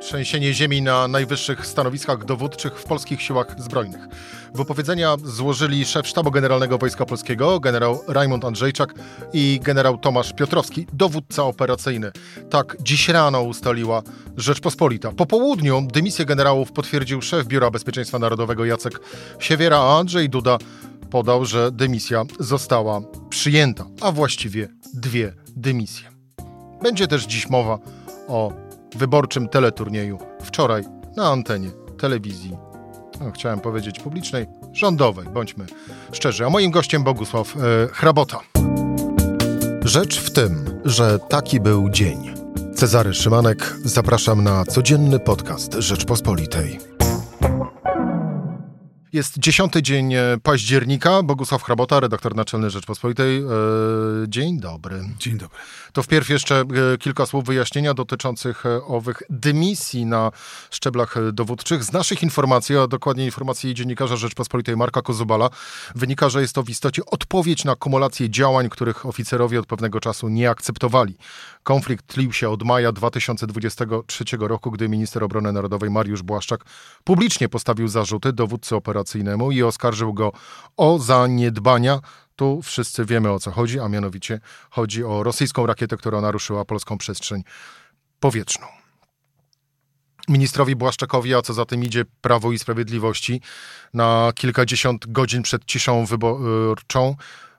trzęsienie ziemi na najwyższych stanowiskach dowódczych w polskich siłach zbrojnych. Wypowiedzenia złożyli szef Sztabu Generalnego Wojska Polskiego, generał Rajmund Andrzejczak i generał Tomasz Piotrowski, dowódca operacyjny. Tak dziś rano ustaliła Rzeczpospolita. Po południu dymisję generałów potwierdził szef Biura Bezpieczeństwa Narodowego Jacek Siewiera, a Andrzej Duda podał, że dymisja została przyjęta, a właściwie dwie dymisje. Będzie też dziś mowa o wyborczym teleturnieju wczoraj na antenie telewizji, no, chciałem powiedzieć publicznej, rządowej, bądźmy szczerzy. A moim gościem Bogusław e, Hrabota. Rzecz w tym, że taki był dzień. Cezary Szymanek, zapraszam na codzienny podcast Rzeczpospolitej. Jest dziesiąty dzień e, października. Bogusław Hrabota, redaktor naczelny Rzeczpospolitej. E, dzień dobry. Dzień dobry. To wpierw jeszcze e, kilka słów wyjaśnienia dotyczących owych dymisji na szczeblach dowódczych. Z naszych informacji, a dokładnie informacji dziennikarza Rzeczpospolitej Marka Kozubala, wynika, że jest to w istocie odpowiedź na kumulację działań, których oficerowie od pewnego czasu nie akceptowali. Konflikt tlił się od maja 2023 roku, gdy minister obrony narodowej Mariusz Błaszczak publicznie postawił zarzuty dowódcy operacyjnemu i oskarżył go o zaniedbania tu wszyscy wiemy o co chodzi, a mianowicie chodzi o rosyjską rakietę, która naruszyła polską przestrzeń powietrzną. Ministrowi Błaszczakowi, a co za tym idzie Prawo i Sprawiedliwości, na kilkadziesiąt godzin przed ciszą wyborczą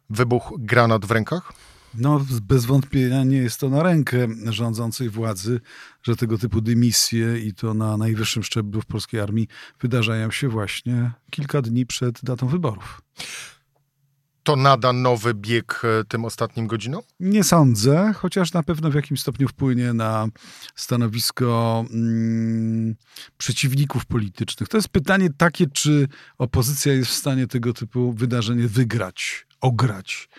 wybuchł granat w rękach? No, bez wątpienia nie jest to na rękę rządzącej władzy, że tego typu dymisje i to na najwyższym szczeblu w polskiej armii wydarzają się właśnie kilka dni przed datą wyborów. To nada nowy bieg e, tym ostatnim godzinom? Nie sądzę, chociaż na pewno w jakimś stopniu wpłynie na stanowisko mm, przeciwników politycznych. To jest pytanie takie, czy opozycja jest w stanie tego typu wydarzenie wygrać, ograć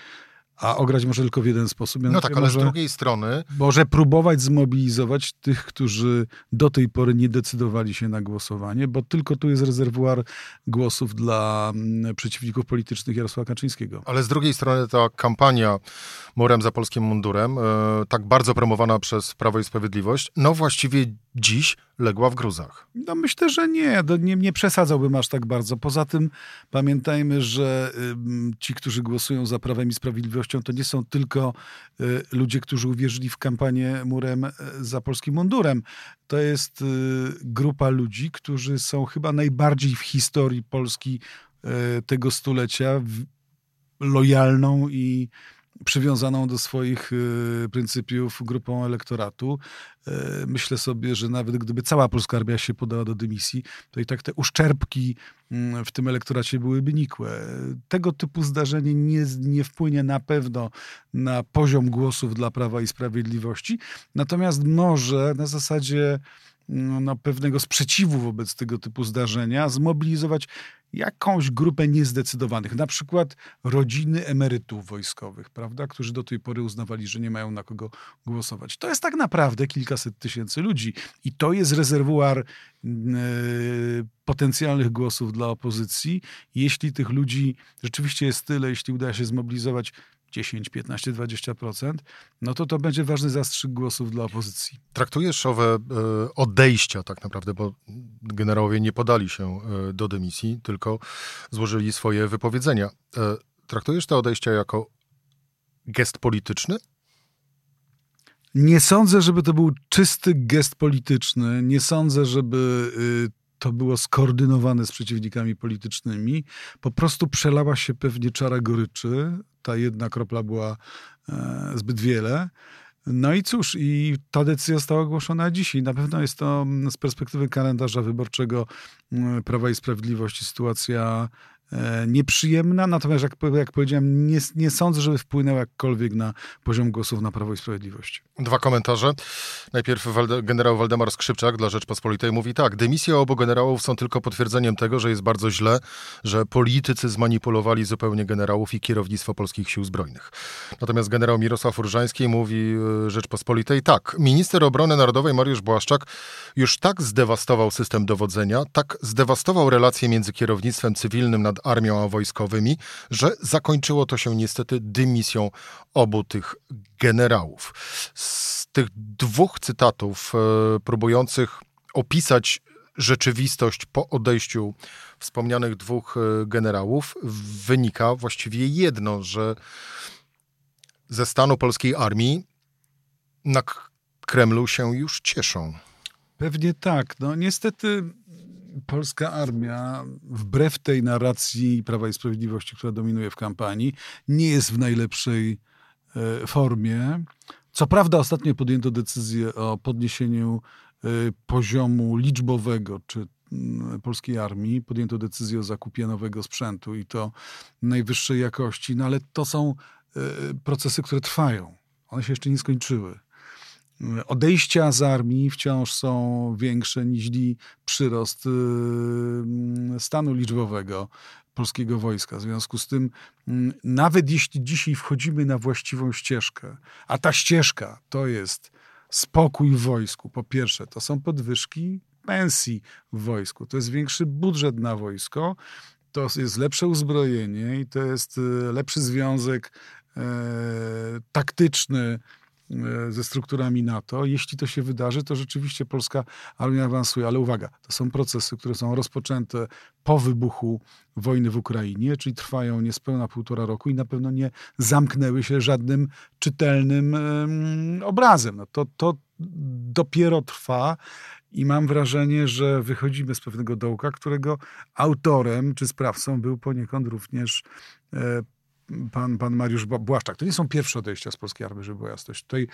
a ograć może tylko w jeden sposób. No tak, ale może, z drugiej strony... Może próbować zmobilizować tych, którzy do tej pory nie decydowali się na głosowanie, bo tylko tu jest rezerwuar głosów dla mm, przeciwników politycznych Jarosława Kaczyńskiego. Ale z drugiej strony ta kampania Murem za polskim mundurem, e, tak bardzo promowana przez Prawo i Sprawiedliwość, no właściwie dziś legła w gruzach. No myślę, że nie. nie. Nie przesadzałbym aż tak bardzo. Poza tym pamiętajmy, że ci, którzy głosują za Prawem i Sprawiedliwością, to nie są tylko y, ludzie, którzy uwierzyli w kampanię murem y, za polskim mundurem. To jest y, grupa ludzi, którzy są chyba najbardziej w historii Polski tego stulecia lojalną i przywiązaną do swoich y, pryncypiów grupą elektoratu. Y, myślę sobie, że nawet gdyby cała polska armia się podała do dymisji, to i tak te uszczerbki mm, w tym elektoracie byłyby nikłe. Tego typu zdarzenie nie, nie wpłynie na pewno na poziom głosów dla Prawa i Sprawiedliwości, natomiast może na zasadzie no, pewnego sprzeciwu wobec tego typu zdarzenia zmobilizować jakąś grupę niezdecydowanych, na przykład rodziny emerytów wojskowych, prawda, którzy do tej pory uznawali, że nie mają na kogo głosować. To jest tak naprawdę kilkaset tysięcy ludzi i to jest rezerwuar yy, potencjalnych głosów dla opozycji. Jeśli tych ludzi rzeczywiście jest tyle, jeśli uda się zmobilizować 10, 15, 20%, no to to będzie ważny zastrzyk głosów dla opozycji. Traktujesz owe e, odejścia tak naprawdę, bo generałowie nie podali się e, do dymisji, tylko złożyli swoje wypowiedzenia. E, traktujesz te odejścia jako gest polityczny? Nie sądzę, żeby to był czysty gest polityczny. Nie sądzę, żeby y, to było skoordynowane z przeciwnikami politycznymi. Po prostu przelała się pewnie czara goryczy. Ta jedna kropla była e, zbyt wiele. No i cóż, i ta decyzja została ogłoszona dzisiaj. Na pewno jest to z perspektywy kalendarza wyborczego Prawa i Sprawiedliwości sytuacja E, nieprzyjemna, natomiast jak, jak powiedziałem, nie, nie sądzę, żeby wpłynęła jakkolwiek na poziom głosów na Prawo i Sprawiedliwość. Dwa komentarze. Najpierw generał Waldemar Skrzypczak dla Rzeczpospolitej mówi tak, dymisje obu generałów są tylko potwierdzeniem tego, że jest bardzo źle, że politycy zmanipulowali zupełnie generałów i kierownictwo polskich sił zbrojnych. Natomiast generał Mirosław Urżański mówi e, Rzeczpospolitej tak, minister obrony narodowej Mariusz Błaszczak już tak zdewastował system dowodzenia, tak zdewastował relacje między kierownictwem cywilnym nad armią a wojskowymi, że zakończyło to się niestety dymisją obu tych generałów. Z tych dwóch cytatów e, próbujących opisać rzeczywistość po odejściu wspomnianych dwóch e, generałów, wynika właściwie jedno, że ze stanu polskiej armii na Kremlu się już cieszą. Pewnie tak. No niestety polska armia, wbrew tej narracji Prawa i Sprawiedliwości, która dominuje w kampanii, nie jest w najlepszej formie. Co prawda ostatnio podjęto decyzję o podniesieniu e, poziomu liczbowego czy mm, polskiej armii. Podjęto decyzję o zakupie nowego sprzętu i to najwyższej jakości, no ale to są e, procesy, które trwają. One się jeszcze nie skończyły odejścia z armii wciąż są większe niż przyrost stanu liczbowego polskiego wojska. W związku z tym, mm, nawet jeśli dzisiaj wchodzimy na właściwą ścieżkę, a ta ścieżka to jest spokój w wojsku, po pierwsze, to są podwyżki pensji w wojsku, to jest większy budżet na wojsko, to jest lepsze uzbrojenie i to jest y, lepszy związek e, taktyczny E, ze strukturami NATO. Jeśli to się wydarzy, to rzeczywiście polska armia awansuje. Ale uwaga, to są procesy, które są rozpoczęte po wybuchu wojny w Ukrainie, czyli trwają niespełna półtora roku i na pewno nie zamknęły się żadnym czytelnym obrazem. No to, to dopiero trwa. I mam wrażenie, że wychodzimy z pewnego dołka, którego autorem czy sprawcą był poniekąd również e, pan, pan Mariusz Błaszczak. To nie są pierwsze odejścia z polskiej armii, żeby była jasność. Tutaj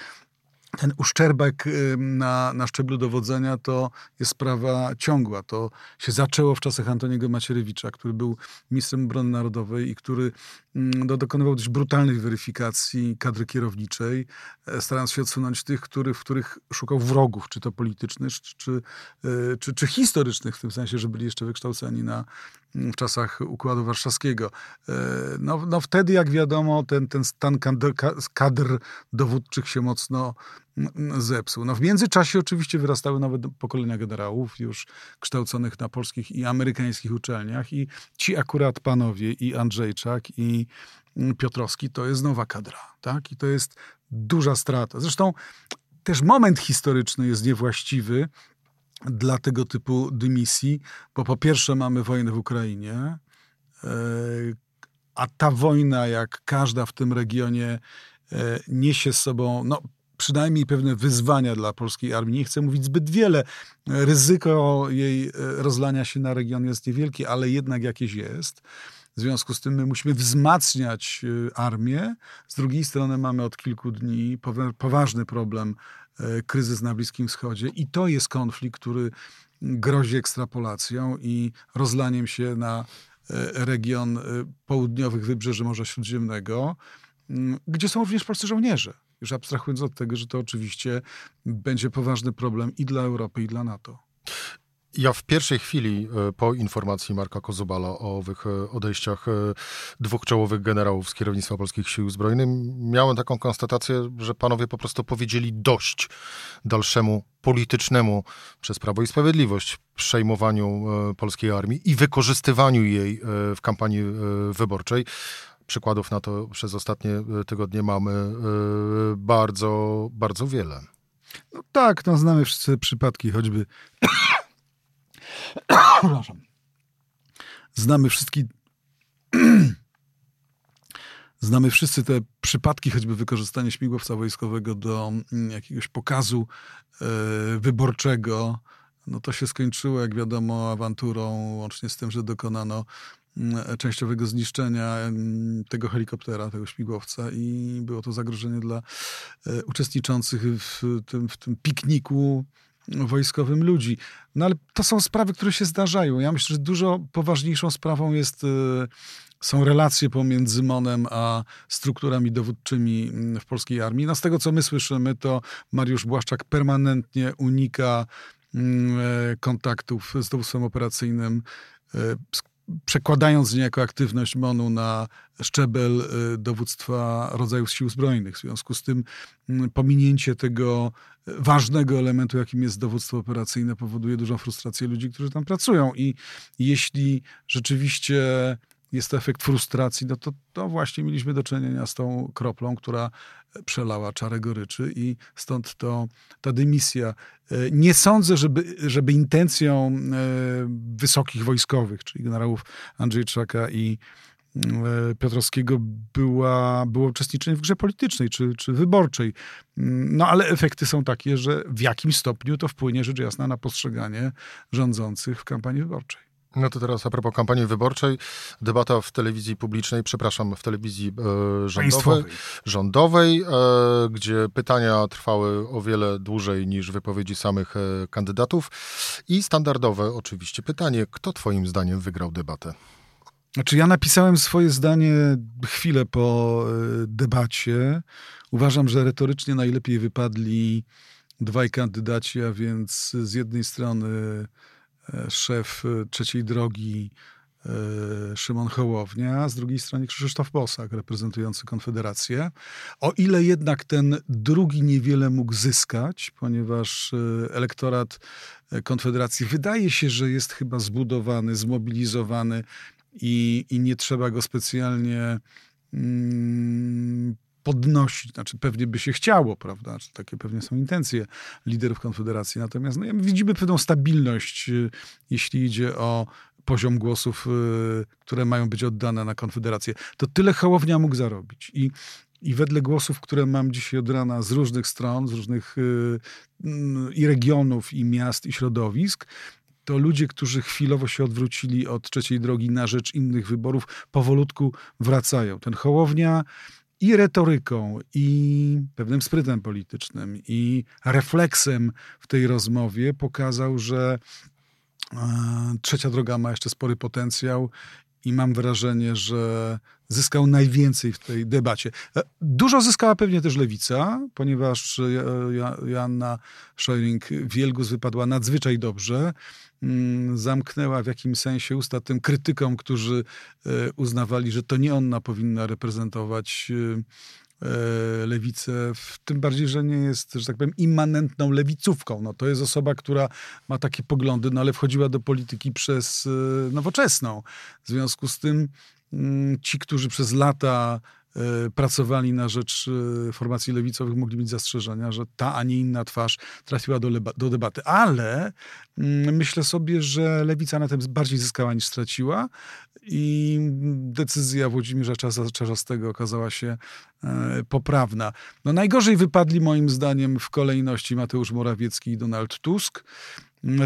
ten uszczerbek na, na szczeblu dowodzenia to jest sprawa ciągła. To się zaczęło w czasach Antoniego Macierewicza, który był ministrem obrony narodowej i który no, dokonywał dość brutalnych weryfikacji kadry kierowniczej, e, starając się odsunąć tych, który, w których szukał wrogów, czy to politycznych, czy, czy, e, czy, czy historycznych, w tym sensie, że byli jeszcze wykształceni na, w czasach Układu Warszawskiego. E, no, no wtedy, jak wiadomo, ten, ten stan kadr, kadr dowódczych się mocno zepsuł. No w międzyczasie oczywiście wyrastały nowe pokolenia generałów, już kształconych na polskich i amerykańskich uczelniach i ci akurat panowie i Andrzejczak i Piotrowski to jest nowa kadra, tak? I to jest duża strata. Zresztą też moment historyczny jest niewłaściwy, dla tego typu dymisji, bo po pierwsze mamy wojnę w Ukrainie, e, a ta wojna, jak każda w tym regionie, e, niesie z sobą no, przynajmniej pewne wyzwania dla polskiej armii. Nie chcę mówić zbyt wiele. Ryzyko jej e, rozlania się na region jest niewielkie, ale jednak jakieś jest. W związku z tym my musimy wzmacniać armię. Z drugiej strony mamy od kilku dni poważny problem E, kryzys na Bliskim Wschodzie i to jest konflikt, który grozi ekstrapolacją i rozlaniem się na e, region e, południowych wybrzeży Morza Śródziemnego, gdzie są również polscy żołnierze. Już abstrahując od tego, że to oczywiście będzie poważny problem i dla Europy, i dla NATO. Ja w pierwszej chwili e, po informacji Marka Kozubala o owych e, odejściach e, dwóch czołowych generałów z kierownictwa polskich sił zbrojnych miałem taką konstatację, że panowie po prostu powiedzieli dość dalszemu politycznemu przez Prawo i Sprawiedliwość przejmowaniu polskiej armii i wykorzystywaniu jej w kampanii wyborczej. Przykładów na to przez ostatnie tygodnie mamy bardzo, bardzo wiele. No tak, no znamy wszyscy przypadki, choćby Przepraszam. Znamy wszystkie. Znamy wszyscy te przypadki, choćby wykorzystania śmigłowca wojskowego do mm, jakiegoś pokazu e, wyborczego. No to się skończyło, jak wiadomo, awanturą, łącznie z tym, że dokonano częściowego zniszczenia mm, tego helikoptera, tego śmigłowca i było to zagrożenie dla e, uczestniczących w tym, w tym pikniku wojskowym ludzi. No ale to są sprawy, które się zdarzają. Ja myślę, że dużo poważniejszą sprawą jest, e, są relacje pomiędzy MONem a strukturami dowódczymi mm, w polskiej armii. No z tego, co my słyszymy, to Mariusz Błaszczak permanentnie unika mm, e, kontaktów z dowództwem operacyjnym, przekładając niejako aktywność MONU na szczebel y, dowództwa rodzajów sił zbrojnych. W związku z tym mm, pominięcie tego ważnego elementu, jakim jest dowództwo operacyjne, powoduje dużą frustrację ludzi, którzy tam pracują. I jeśli rzeczywiście jest to efekt frustracji, no to, to właśnie mieliśmy do czynienia z tą kroplą, która przelała czarę goryczy i stąd to, ta dymisja. E, nie sądzę, żeby, żeby intencją e, wysokich wojskowych, czyli generałów Andrzejczaka i e, Piotrowskiego była, było uczestniczenie w grze politycznej czy, czy wyborczej. Mm, no ale efekty są takie, że w jakim stopniu to wpłynie rzecz jasna na postrzeganie rządzących w kampanii wyborczej. No to teraz a propos kampanii wyborczej, debata w telewizji publicznej, przepraszam, w telewizji e, rządowej, rządowej e, gdzie pytania trwały o wiele dłużej niż wypowiedzi samych e, kandydatów. I standardowe oczywiście pytanie, kto twoim zdaniem wygrał debatę? Znaczy ja napisałem swoje zdanie chwilę po e, debacie. Uważam, że retorycznie najlepiej wypadli dwaj kandydaci, a więc z jednej strony szef e, trzeciej drogi e, Szymon Hołownia, z drugiej strony Krzysztof Bosak, reprezentujący Konfederację. O ile jednak ten drugi niewiele mógł zyskać, ponieważ elektorat Konfederacji wydaje się, że jest chyba zbudowany, zmobilizowany i, i nie trzeba go specjalnie mm, podnosić, znaczy pewnie by się chciało, prawda, znaczy, takie pewnie są intencje liderów Konfederacji, natomiast no, widzimy pewną stabilność, y, jeśli idzie o poziom głosów, y, które mają być oddane na Konfederację. To tyle Hołownia mógł zarobić i i wedle głosów, które mam dzisiaj od rana z różnych stron, z różnych y, i regionów, i miast, i środowisk, to ludzie, którzy chwilowo się odwrócili od trzeciej drogi na rzecz innych wyborów, powolutku wracają. Ten Hołownia i retoryką, i pewnym sprytem politycznym, i refleksem w tej rozmowie pokazał, że e, trzecia droga ma jeszcze spory potencjał i mam wrażenie, że zyskał najwięcej w tej debacie. E, dużo zyskała pewnie też lewica, ponieważ Joanna Scheuring-Wielgus wypadła nadzwyczaj dobrze. Mm, zamknęła w jakimś sensie usta tym krytykom, którzy e, uznawali, że to nie ona powinna reprezentować e, lewicę, tym bardziej, że nie jest, że tak powiem, immanentną lewicówką. No, to jest osoba, która ma takie poglądy, no ale wchodziła do polityki przez nowoczesną. W związku z tym Mm, ci, którzy przez lata e, pracowali na rzecz e, formacji lewicowych, mogli mieć zastrzeżenia, że ta, a nie inna twarz trafiła do, do debaty. Ale mm, myślę sobie, że lewica na tym bardziej zyskała niż straciła i decyzja Włodzimierza Czarzastego okazała się e, poprawna. No najgorzej wypadli moim zdaniem w kolejności Mateusz Morawiecki i Donald Tusk.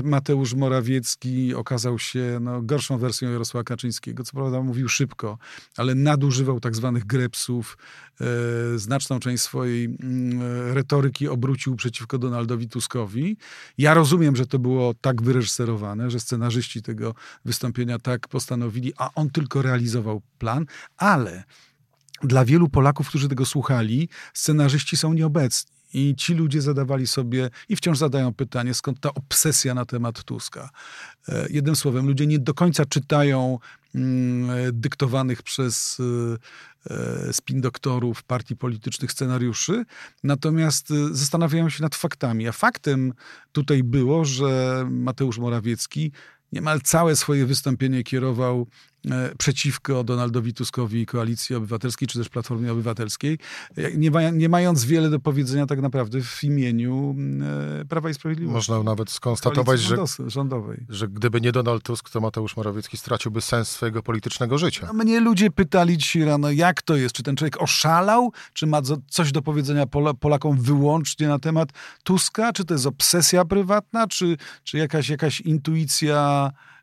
Mateusz Morawiecki okazał się no, gorszą wersją Jarosława Kaczyńskiego. Co prawda mówił szybko, ale nadużywał tak zwanych grepsów. E, znaczną część swojej mm, retoryki obrócił przeciwko Donaldowi Tuskowi. Ja rozumiem, że to było tak wyreżyserowane, że scenarzyści tego wystąpienia tak postanowili, a on tylko realizował plan, ale dla wielu Polaków, którzy tego słuchali, scenarzyści są nieobecni. I ci ludzie zadawali sobie i wciąż zadają pytanie, skąd ta obsesja na temat Tuska. E, jednym słowem, ludzie nie do końca czytają mm, dyktowanych przez e, e, spin doktorów partii politycznych scenariuszy, natomiast zastanawiają się nad faktami. A faktem tutaj było, że Mateusz Morawiecki niemal całe swoje wystąpienie kierował przeciwko Donaldowi Tuskowi i Koalicji Obywatelskiej, czy też Platformie Obywatelskiej, e, nie, ma, nie mając wiele do powiedzenia tak naprawdę w imieniu e, Prawa i Sprawiedliwości. Można nawet skonstatować, że, rządowej. że gdyby nie Donald Tusk, to Mateusz Morawiecki straciłby sens swojego politycznego życia. No, mnie ludzie pytali dzisiaj rano, jak to jest? Czy ten człowiek oszalał? Czy ma coś do powiedzenia Polakom wyłącznie na temat Tuska? Czy to jest obsesja prywatna? Czy, czy jakaś, jakaś intuicja e,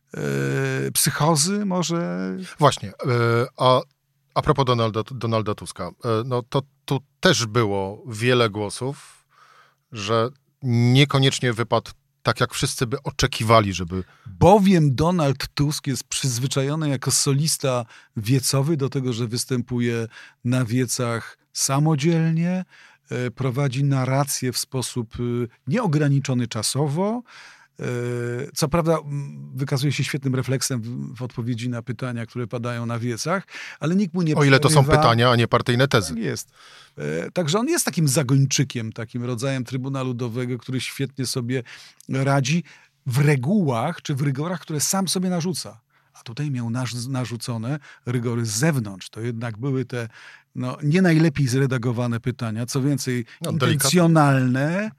psychozy może? Właśnie. E, a, a propos Donalda, Donalda Tuska, e, no to tu też było wiele głosów, że niekoniecznie wypadł tak, jak wszyscy by oczekiwali, żeby... Bowiem Donald Tusk jest przyzwyczajony jako solista wiecowy do tego, że występuje na wiecach samodzielnie, e, prowadzi narrację w sposób nieograniczony czasowo, E, co prawda wykazuje się świetnym refleksem w, odpowiedzi na pytania, które padają na wiecach, ale nikt mu nie O ile to są pytania, a nie partyjne tezy. Tak jest. E, także on jest takim zagończykiem, takim rodzajem Trybunału Ludowego, który świetnie sobie radzi w regułach czy w rygorach, które sam sobie narzuca. tutaj miał narzucone rygory z zewnątrz. To jednak były te no, nie najlepiej zredagowane pytania, co więcej, no, intencjonalne,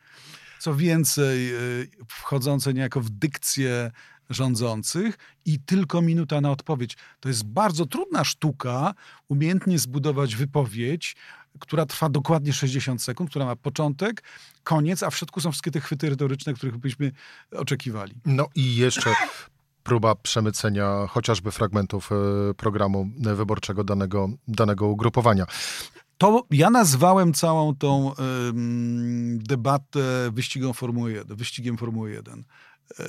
co więcej, y, wchodzące niejako w dykcję rządzących i tylko minuta na odpowiedź. To jest bardzo trudna sztuka, umiejętnie zbudować wypowiedź, która trwa dokładnie 60 sekund, która ma początek, koniec, a w środku są wszystkie te chwyty retoryczne, których byśmy oczekiwali. No i jeszcze próba przemycenia chociażby fragmentów e, programu wyborczego danego, danego ugrupowania. To ja nazwałem całą tą debatę wyścigiem Formuły 1. Wyścigiem Formuły 1. E,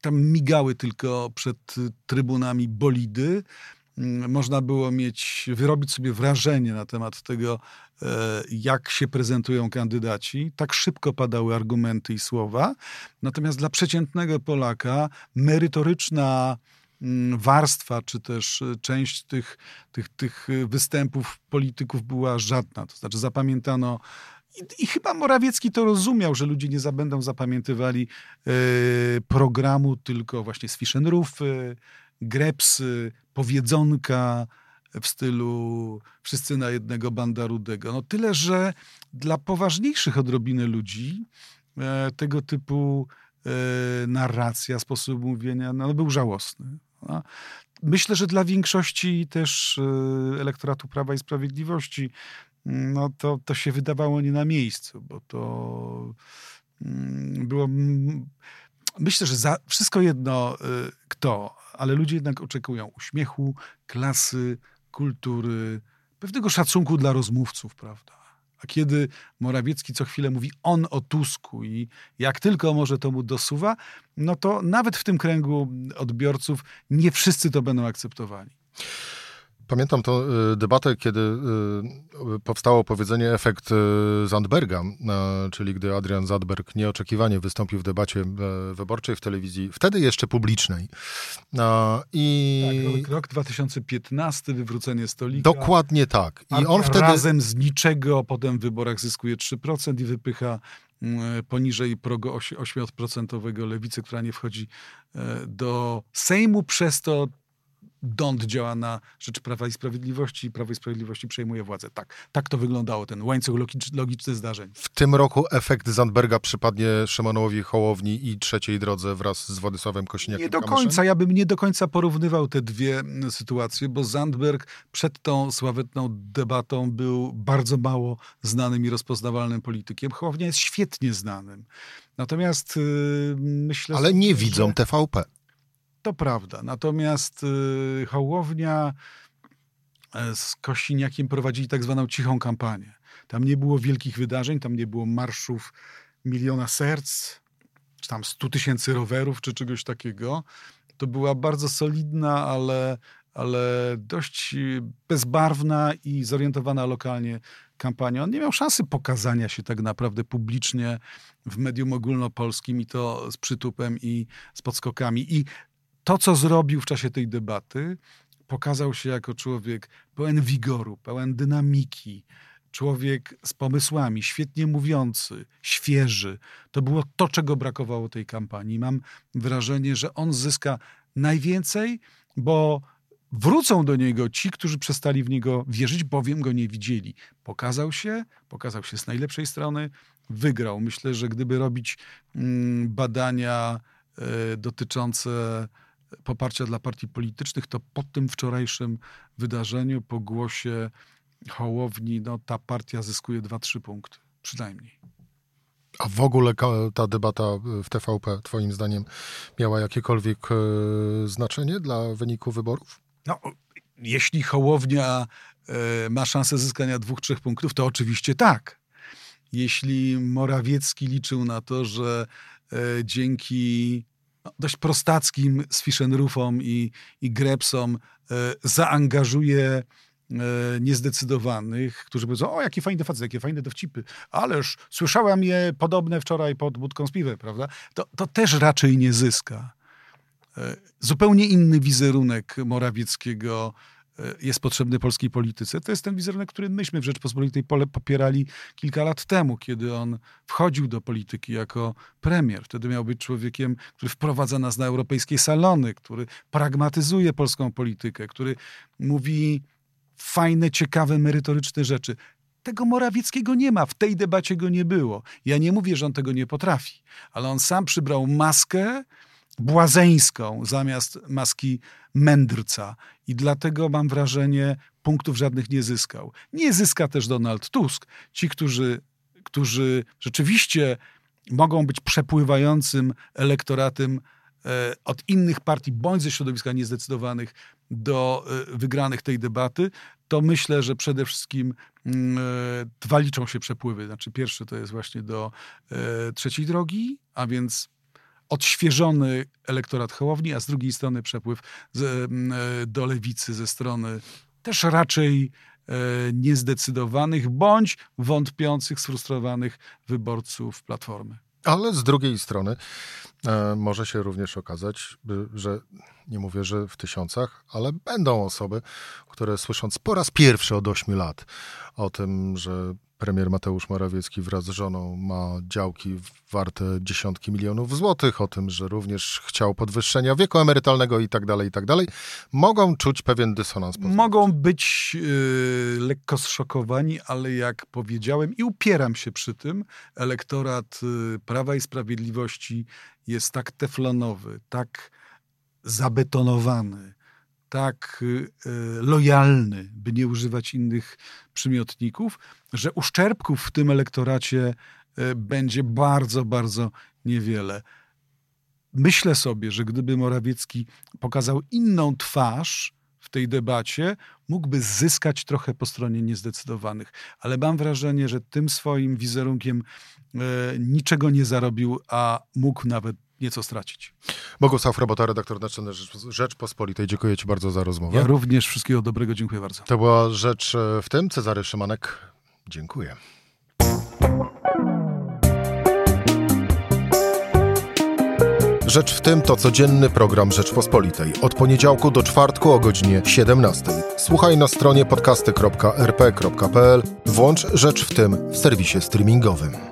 tam migały tylko przed trybunami bolidy. Mm, można było mieć, wyrobić sobie wrażenie na temat tego, e, jak się prezentują kandydaci. Tak szybko padały argumenty i słowa. Natomiast dla przeciętnego Polaka merytoryczna warstwa, czy też e, część tych, tych, tych występów polityków była żadna. To znaczy zapamiętano i, I, chyba Morawiecki to rozumiał, że ludzie nie będą zapamiętywali e, programu, tylko właśnie z Fischenrufy, Grepsy, powiedzonka w stylu wszyscy na jednego banda rudego. No tyle, że dla poważniejszych odrobinę ludzi e, tego typu e, narracja, sposób mówienia no, był żałosny. Myślę, że dla większości też e, elektoratu Prawa i Sprawiedliwości no to, to się wydawało nie na miejscu, bo to mm, było. Myślę, że za wszystko jedno y, kto, ale ludzie jednak oczekują uśmiechu, klasy, kultury, pewnego szacunku dla rozmówców, prawda? A kiedy Morawiecki co chwilę mówi on o Tusku i jak tylko może to mu dosuwa, no to nawet w tym kręgu odbiorców nie wszyscy to będą akceptowali. Pamiętam tę y, debatę, kiedy y, powstało powiedzenie efekt y, Zandberga, czyli gdy Adrian Zandberg nieoczekiwanie wystąpił w debacie wyborczej w telewizji, wtedy jeszcze publicznej. I... Tak, rok 2015, wywrócenie stolika. Dokładnie tak. I on wtedy... Razem z niczego potem w wyborach zyskuje 3% i wypycha poniżej progu 8% lewicy, która nie wchodzi e, do Sejmu, przez to Dąd działa na rzecz Prawa i Sprawiedliwości, Prawo i Sprawiedliwości przejmuje władzę. Tak, tak to wyglądało, ten łańcuch logiczny zdarzeń. W tym roku efekt Zandberga przypadnie Szymonowi Hołowni i trzeciej drodze wraz z Władysławem Kośniakiem. Nie do końca, ja bym nie do końca porównywał te dwie mm, sytuacje, bo Zandberg przed tą sławetną debatą był bardzo mało znanym i rozpoznawalnym politykiem. Hołownia jest świetnie znanym. Natomiast yy, myślę... Ale nie że... widzą TVP. To prawda. Natomiast y, Hołownia e, z Kosiniakiem prowadzili tak zwaną cichą kampanię. Tam nie było wielkich wydarzeń, tam nie było marszów miliona serc, czy tam stu tysięcy rowerów, czy czegoś takiego. To była bardzo solidna, ale, ale dość bezbarwna i zorientowana lokalnie kampania. On nie miał szansy pokazania się tak naprawdę publicznie w medium ogólnopolskim i to z przytupem i z podskokami. I to, co zrobił w czasie tej debaty, pokazał się jako człowiek pełen wigoru, pełen dynamiki, człowiek z pomysłami, świetnie mówiący, świeży. To było to, czego brakowało tej kampanii. Mam wrażenie, że on zyska najwięcej, bo wrócą do niego ci, którzy przestali w niego wierzyć, bowiem go nie widzieli. Pokazał się, pokazał się z najlepszej strony, wygrał. Myślę, że gdyby robić mm, badania y, dotyczące poparcia dla partii politycznych, to po tym wczorajszym wydarzeniu, po głosie Hołowni, no, ta partia zyskuje 2-3 punkty, przynajmniej. A w ogóle ta debata w TVP, Twoim zdaniem, miała jakiekolwiek e, znaczenie dla wyniku wyborów? No, jeśli Hołownia e, ma szansę zyskania dwóch, trzech punktów, to oczywiście tak. Jeśli Morawiecki liczył na to, że e, dzięki dość prostackim z Fischenrufom i, i Grepsom e, zaangażuje e, niezdecydowanych, którzy powiedzą, o, jaki fajny facet, jakie fajne dowcipy, ależ słyszałem je podobne wczoraj pod budką z piwem, prawda? To, to też raczej nie zyska. E, zupełnie inny wizerunek Morawieckiego jest potrzebny polskiej polityce. To jest ten wizerunek, który myśmy w Rzeczpospolitej popierali kilka lat temu, kiedy on wchodził do polityki jako premier. Wtedy miał być człowiekiem, który wprowadza nas na europejskie salony, który pragmatyzuje polską politykę, który mówi fajne, ciekawe, merytoryczne rzeczy. Tego Morawieckiego nie ma, w tej debacie go nie było. Ja nie mówię, że on tego nie potrafi, ale on sam przybrał maskę błazeńską zamiast maski mędrca i dlatego mam wrażenie, punktów żadnych nie zyskał. Nie zyska też Donald Tusk. Ci, którzy, którzy rzeczywiście mogą być przepływającym elektoratem e, od innych partii bądź ze środowiska niezdecydowanych do e, wygranych tej debaty, to myślę, że przede wszystkim mm, e, dwa liczą się przepływy. Znaczy pierwszy to jest właśnie do trzeciej drogi, a więc odświeżony elektorat Hołowni, a z drugiej strony przepływ z, do lewicy ze strony też raczej e, niezdecydowanych bądź wątpiących, sfrustrowanych wyborców Platformy. Ale z drugiej strony e, może się również okazać, że nie mówię, że w tysiącach, ale będą osoby, które słysząc po raz pierwszy od 8 lat o tym, że premier Mateusz Morawiecki wraz z żoną ma działki warte dziesiątki milionów złotych, o tym, że również chciał podwyższenia wieku emerytalnego i tak dalej, i tak dalej, mogą czuć pewien dysonans. Mogą być yy, lekko zszokowani, ale jak powiedziałem i upieram się przy tym, elektorat yy, Prawa i Sprawiedliwości jest tak teflonowy, tak zabetonowany, tak y, y, lojalny, by nie używać innych przymiotników, że uszczerbków w tym elektoracie y, będzie bardzo, bardzo niewiele. Myślę sobie, że gdyby Morawiecki pokazał inną twarz w tej debacie, mógłby zyskać trochę po stronie niezdecydowanych. Ale mam wrażenie, że tym swoim wizerunkiem niczego nie zarobił, a mógł nawet nieco stracić. Bogusław Robota, redaktor naczelny Rzeczpospolitej. Dziękuję Ci bardzo za rozmowę. Ja również wszystkiego dobrego, dziękuję bardzo. To była Rzecz e, w tym. Cezary Szymanek, dziękuję. Rzecz w tym to codzienny program Rzeczpospolitej. Od poniedziałku do czwartku o godzinie 17. Słuchaj na stronie podcasty.rp.pl. Włącz Rzecz w tym w serwisie streamingowym.